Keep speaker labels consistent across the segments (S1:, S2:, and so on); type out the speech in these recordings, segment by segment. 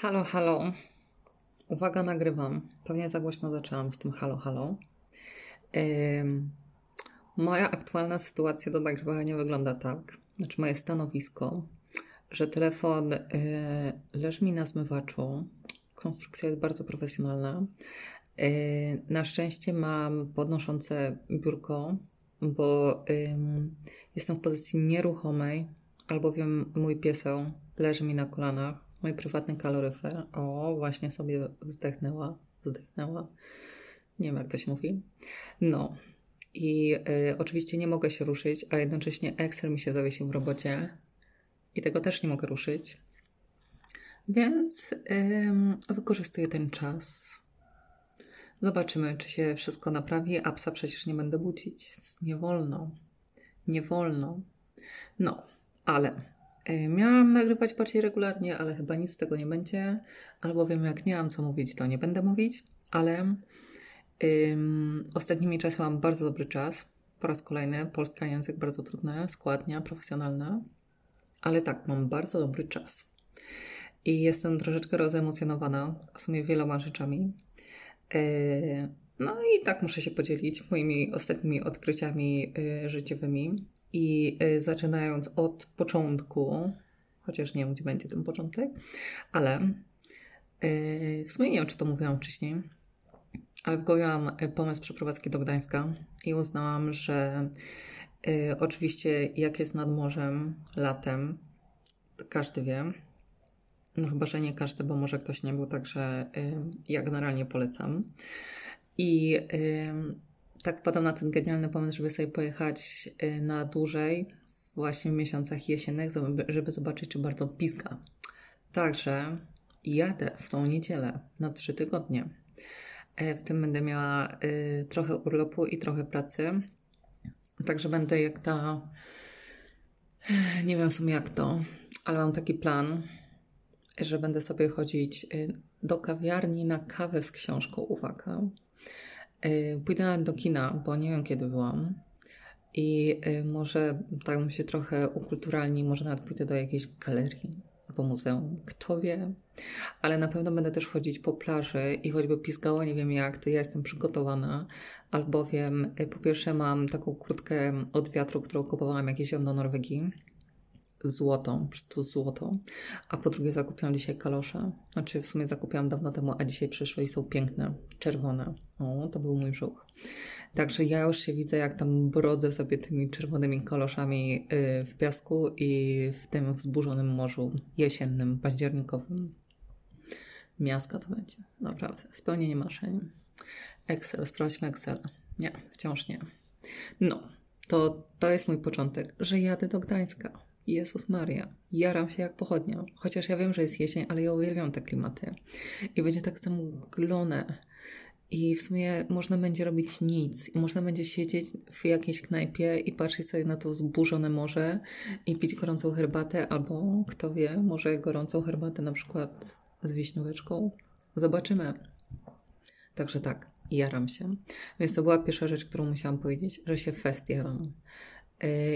S1: Halo, halo. Uwaga, nagrywam. Pewnie za głośno zaczęłam z tym halo, halo. Ym, moja aktualna sytuacja do nagrywania wygląda tak. Znaczy, moje stanowisko, że telefon y, leży mi na zmywaczu. Konstrukcja jest bardzo profesjonalna. Y, na szczęście mam podnoszące biurko, bo jestem w pozycji nieruchomej, albowiem mój pieseł leży mi na kolanach Mój prywatny kaloryfer. O, właśnie sobie wzdechnęła. Wzdechnęła. Nie wiem, jak to się mówi. No. I y, oczywiście nie mogę się ruszyć, a jednocześnie Excel mi się zawiesił w robocie i tego też nie mogę ruszyć. Więc wykorzystuję ten czas. Zobaczymy, czy się wszystko naprawi. A psa przecież nie będę budzić. Nie wolno. Nie wolno. No, ale miałam nagrywać bardziej regularnie, ale chyba nic z tego nie będzie, albowiem jak nie mam co mówić, to nie będę mówić, ale ym, ostatnimi czasy mam bardzo dobry czas. Po raz kolejny, polski język bardzo trudny, składnia, profesjonalna, ale tak, mam bardzo dobry czas. I jestem troszeczkę rozemocjonowana, w sumie wieloma rzeczami. Yy, no i tak muszę się podzielić moimi ostatnimi odkryciami yy, życiowymi. I y, zaczynając od początku, chociaż nie wiem, gdzie będzie ten początek, ale y, w sumie nie wiem, czy to mówiłam wcześniej, ale wgoiłam y, pomysł przeprowadzki do Gdańska i uznałam, że oczywiście jak jest nad morzem latem, każdy wie, no chyba, że nie każdy, bo może ktoś nie był, także ja generalnie polecam. I tak wpadłam na ten genialny pomysł, żeby sobie pojechać y, na dłużej, właśnie w miesiącach jesiennych, żeby zobaczyć, czy bardzo pizga. Także jadę w tą niedzielę na trzy tygodnie. E, w tym będę miała y, trochę urlopu i trochę pracy. Także będę jak ta. Nie wiem w sumie jak to, ale mam taki plan, że będę sobie chodzić y, do kawiarni na kawę z książką. Uwaga pójdę nawet do kina, bo nie wiem kiedy byłam. I y, może tak bym się trochę ukulturalni, może nawet pójdę do jakiejś galerii albo muzeum, kto wie. Ale na pewno będę też chodzić po plaży i choćby pisgała, nie wiem jak, to ja jestem przygotowana, albowiem y, po pierwsze mam taką kurtkę od wiatru, którą kupowałam jakieś do Norwegii złotą, prostu złotą. A po drugie zakupiłam dzisiaj kalosze. Znaczy w sumie zakupiłam dawno temu, a dzisiaj przyszły i są piękne, czerwone. O, to był mój brzuch. Także ja już się widzę, jak tam brodzę sobie tymi czerwonymi kaloszami y, w piasku i w tym wzburzonym morzu jesiennym, październikowym. Miaska to będzie, naprawdę. Spełnienie marzeń. Excel, sprawdźmy Excel. Nie, wciąż nie. No, to, to jest mój początek, że jadę do Gdańska Jezus Maria, jaram się jak pochodnia. Chociaż ja wiem, że jest jesień, ale ja uwielbiam te klimaty. I będzie tak zamglone. I w sumie można będzie robić nic. I można będzie siedzieć w jakiejś knajpie i patrzeć sobie na to zburzone morze i pić gorącą herbatę, albo kto wie, może gorącą herbatę na przykład z wiśnióweczką. Zobaczymy. Także tak, jaram się. Więc to była pierwsza rzecz, którą musiałam powiedzieć, że się fest jaram.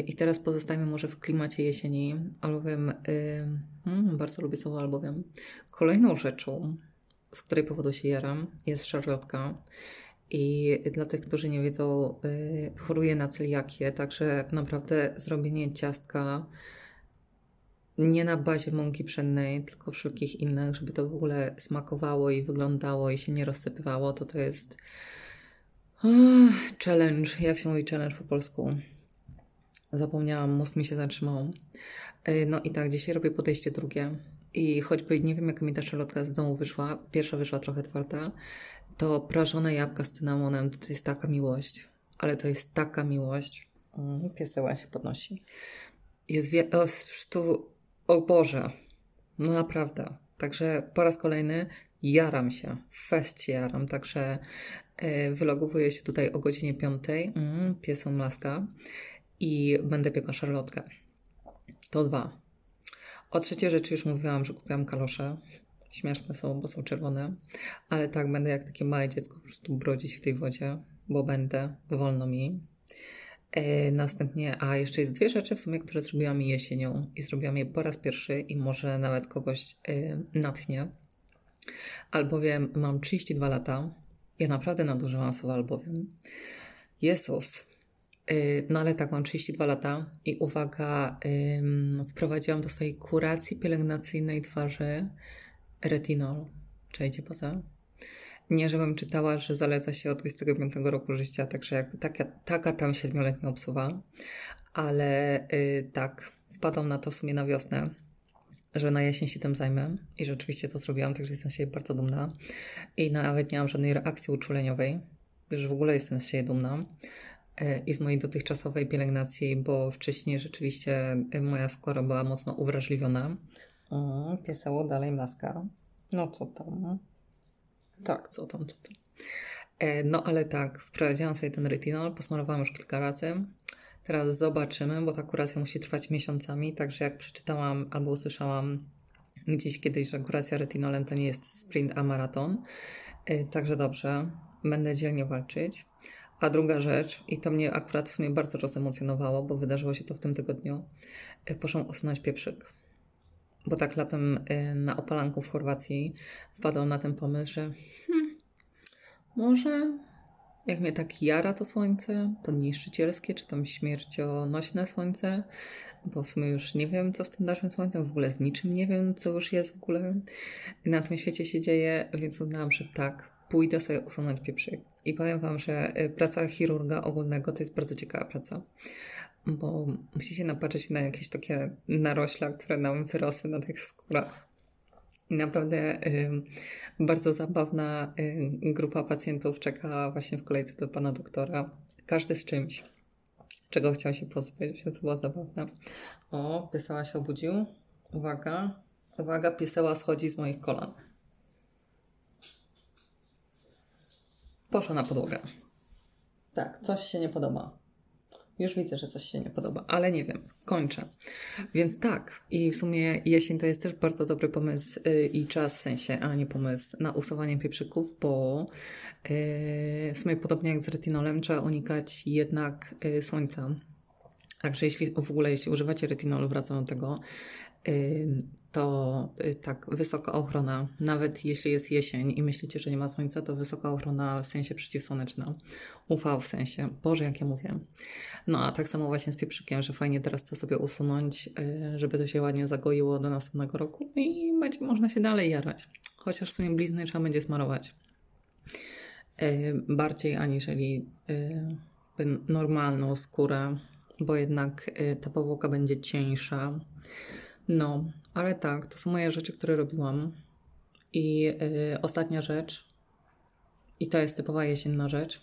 S1: I teraz pozostajemy może w klimacie jesieni, albowiem hmm, bardzo lubię słowo albowiem. Kolejną rzeczą, z której powodu się jaram, jest szarlotka. I dla tych, którzy nie wiedzą, y, choruję na celiakię, także naprawdę zrobienie ciastka nie na bazie mąki pszennej, tylko wszelkich innych, żeby to w ogóle smakowało i wyglądało i się nie rozsypywało, to to jest challenge. Jak się mówi challenge po polsku? Zapomniałam, mózg mi się zatrzymał. E, no i tak, dzisiaj robię podejście drugie. I choćby nie wiem, jaka mi ta szalotka z domu wyszła, pierwsza wyszła trochę twarda, to prażone jabłka z cynamonem to jest taka miłość. Ale to jest taka miłość. Mm, pieseła się podnosi. Jest wie... O, tu... o Boże. No naprawdę. Także po raz kolejny jaram się. Fest się jaram. Także yy, wylogowuję się tutaj o godzinie 5. Mm, piesą laska i będę piekła szarlotkę. To dwa. O trzeciej rzeczy już mówiłam, że kupiłam kalosze. Śmieszne są, bo są czerwone. Ale tak, będę jak takie małe dziecko po prostu brodzić w tej wodzie, bo będę, wolno mi. E, następnie, a jeszcze jest dwie rzeczy w sumie, które zrobiłam jesienią i zrobiłam je po raz pierwszy i może nawet kogoś e, natchnie. Albowiem mam 32 lata. Ja naprawdę nadużywam słowa albowiem. Jezus. Yy, no ale tak, mam 32 lata i uwaga, wprowadziłam do swojej kuracji pielęgnacyjnej twarzy retinol. Czejcie poza? Nie, żebym czytała, że zaleca się od 25 roku życia, także jakby taka, taka tam siedmioletnia obsuwa. Ale yy, tak, wpadłam na to w sumie na wiosnę, że na jesień się tym zajmę i rzeczywiście to zrobiłam, także jestem z siebie bardzo dumna. I nawet nie mam żadnej reakcji uczuleniowej, że w ogóle jestem z siebie dumna y, i z mojej dotychczasowej pielęgnacji, bo wcześniej rzeczywiście y, moja skóra była mocno uwrażliwiona. Mm, piesało dalej mlaska. No co tam? Tak, co tam, co tam. E, no ale tak, wprowadziłam sobie ten retinol, posmarowałam już kilka razy. Teraz zobaczymy, bo ta kuracja musi trwać miesiącami, także jak przeczytałam albo usłyszałam gdzieś kiedyś, że kuracja retinolem to nie jest sprint, a maraton. E, także dobrze, będę dzielnie walczyć. A druga rzecz, i to mnie akurat w sumie bardzo rozemocjonowało, bo wydarzyło się to w tym tygodniu, e, poszłam usunąć pieprzyk. Bo tak latem y, na opalanku w Chorwacji wpadłam na ten pomysł, że hmm, może jak mnie tak jara to słońce, to niszczycielskie, czy tam śmiercionośne słońce, bo w sumie już nie wiem, co z tym naszym słońcem, w ogóle z niczym nie wiem, co już jest w ogóle na tym świecie się dzieje, więc uznałam, że tak, pójdę sobie usunąć pieprzyk. I powiem Wam, że y, praca chirurga ogólnego to jest bardzo ciekawa praca bo musi się napatrzeć na jakieś takie narośla, które nam wyrosły na tych skórach. I naprawdę y, bardzo zabawna y, grupa pacjentów czeka właśnie w kolejce do pana doktora. Każdy z czymś, czego chciał się pozbyć, to było zabawne. O, piesała się obudził. Uwaga, uwaga, pieseła schodzi z moich kolan. Poszła na podłogę. Tak, coś się nie podoba. Już widzę, że coś się nie podoba, ale nie wiem, kończę. Więc tak, i w sumie jesień to jest też bardzo dobry pomysł yy, i czas w sensie, a nie pomysł na usuwanie pieprzyków, bo yy, w sumie podobnie jak z retinolem trzeba unikać jednak yy, słońca. Także jeśli w ogóle, jeśli używacie retinolu, wracam do tego, to y, tak, wysoka ochrona, nawet jeśli jest jesień i myślicie, że nie ma słońca, to wysoka ochrona w sensie przeciwsłoneczna. UV w sensie. Boże, jak ja mówię. No a tak samo właśnie z pieprzykiem, że fajnie teraz to sobie usunąć, y, żeby to się ładnie zagoiło do następnego roku i będzie można się dalej jarać. Chociaż w sumie blizny trzeba będzie smarować. Y, bardziej aniżeli normalną skórę, bo jednak ta powłoka będzie cieńsza no, ale tak, to są moje rzeczy, które robiłam. I yy, ostatnia rzecz, i to jest typowa jesienna rzecz.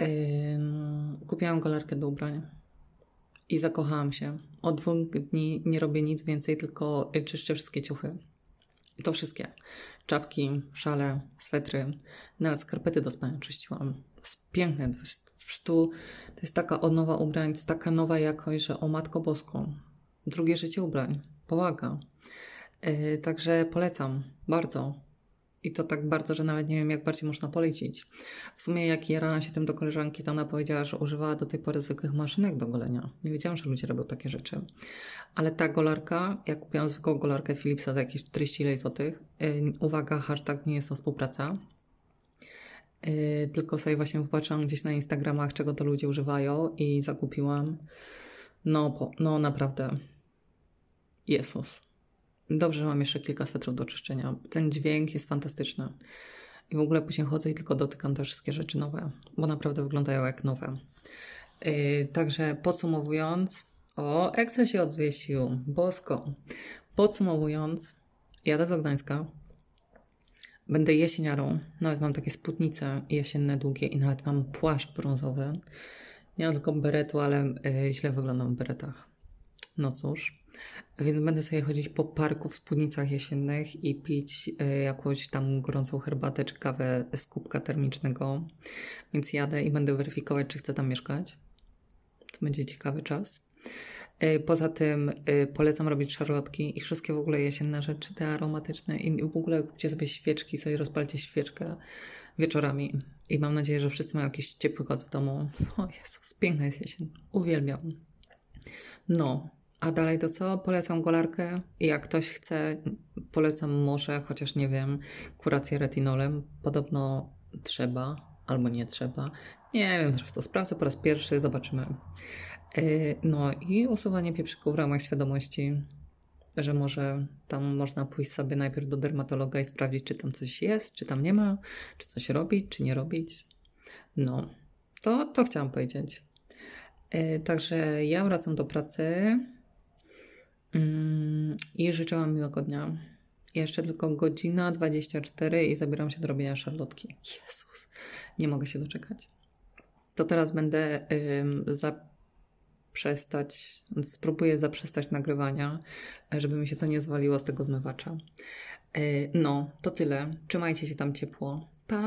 S1: Yy, kupiłam golarkę do ubrań i zakochałam się. Od dwóch dni nie robię nic więcej, tylko czyszczę wszystkie ciuchy. To wszystkie. Czapki, szale, swetry, nawet skarpety do spania czyściłam. Piękne. To jest, to jest taka odnowa ubrań, to jest taka nowa jakość, że o Matko Boską drugie życie ubrań. Pomaga. Yy, także polecam bardzo. I to tak bardzo, że nawet nie wiem, jak bardziej można polecić. W sumie, jak jarałam się tym do koleżanki, to ona powiedziała, że używała do tej pory zwykłych maszynek do golenia. Nie wiedziałam, że ludzie robią takie rzeczy. Ale ta golarka, jak kupiłam zwykłą golarkę Philipsa za jakieś 40 złotych, yy, uwaga, hashtag nie jest to współpraca. Yy, tylko sobie właśnie popatrzyłam gdzieś na Instagramach, czego to ludzie używają i zakupiłam. No, po, no naprawdę Jezus. Dobrze, że mam jeszcze kilka swetrów do czyszczenia. Ten dźwięk jest fantastyczny. I w ogóle później chodzę i tylko dotykam te wszystkie rzeczy nowe, bo naprawdę wyglądają jak nowe. Yy, także podsumowując, o, Excel się odzwiesił, bosko. Podsumowując, jadę do Gdańska, będę jesieniarą, nawet mam takie spódnice jesienne, długie i nawet mam płaszcz brązowy. Nie mam tylko beretu, ale yy, źle wyglądam w beretach. No cóż, więc będę sobie chodzić po parku w spódnicach jesiennych i pić y, jakąś tam gorącą herbatę czy kawę z kubka termicznego. Więc jadę i będę weryfikować, czy chcę tam mieszkać. To będzie ciekawy czas. Y, poza tym y, polecam robić szarlotki i wszystkie w ogóle jesienne rzeczy, te aromatyczne i w ogóle kupcie sobie świeczki, sobie rozpalcie świeczkę wieczorami i mam nadzieję, że wszyscy mają jakiś ciepły kot w domu. O Jezus, piękna jest jesień. Uwielbiam. No, A dalej to co? Polecam golarkę i jak ktoś chce, polecam może, chociaż nie wiem, kurację retinolem. Podobno trzeba, albo nie trzeba. Nie wiem, zresztą sprawdzę po raz pierwszy, zobaczymy. Yy, No i usuwanie pieprzyków w ramach świadomości, że może tam można pójść sobie najpierw do dermatologa i sprawdzić, czy tam coś jest, czy tam nie ma, czy coś robić, czy nie robić. No, to, to chciałam powiedzieć. Yy, Także ja wracam do pracy mm, i życzę Wam miłego dnia. Jeszcze tylko godzina 24 i zabieram się do robienia szarlotki. Jezus, nie mogę się doczekać. To teraz będę ym, zaprzestać, spróbuję zaprzestać nagrywania, żeby mi się to nie zwaliło z tego zmywacza. Yy, no, to tyle. Trzymajcie się tam ciepło. Pa!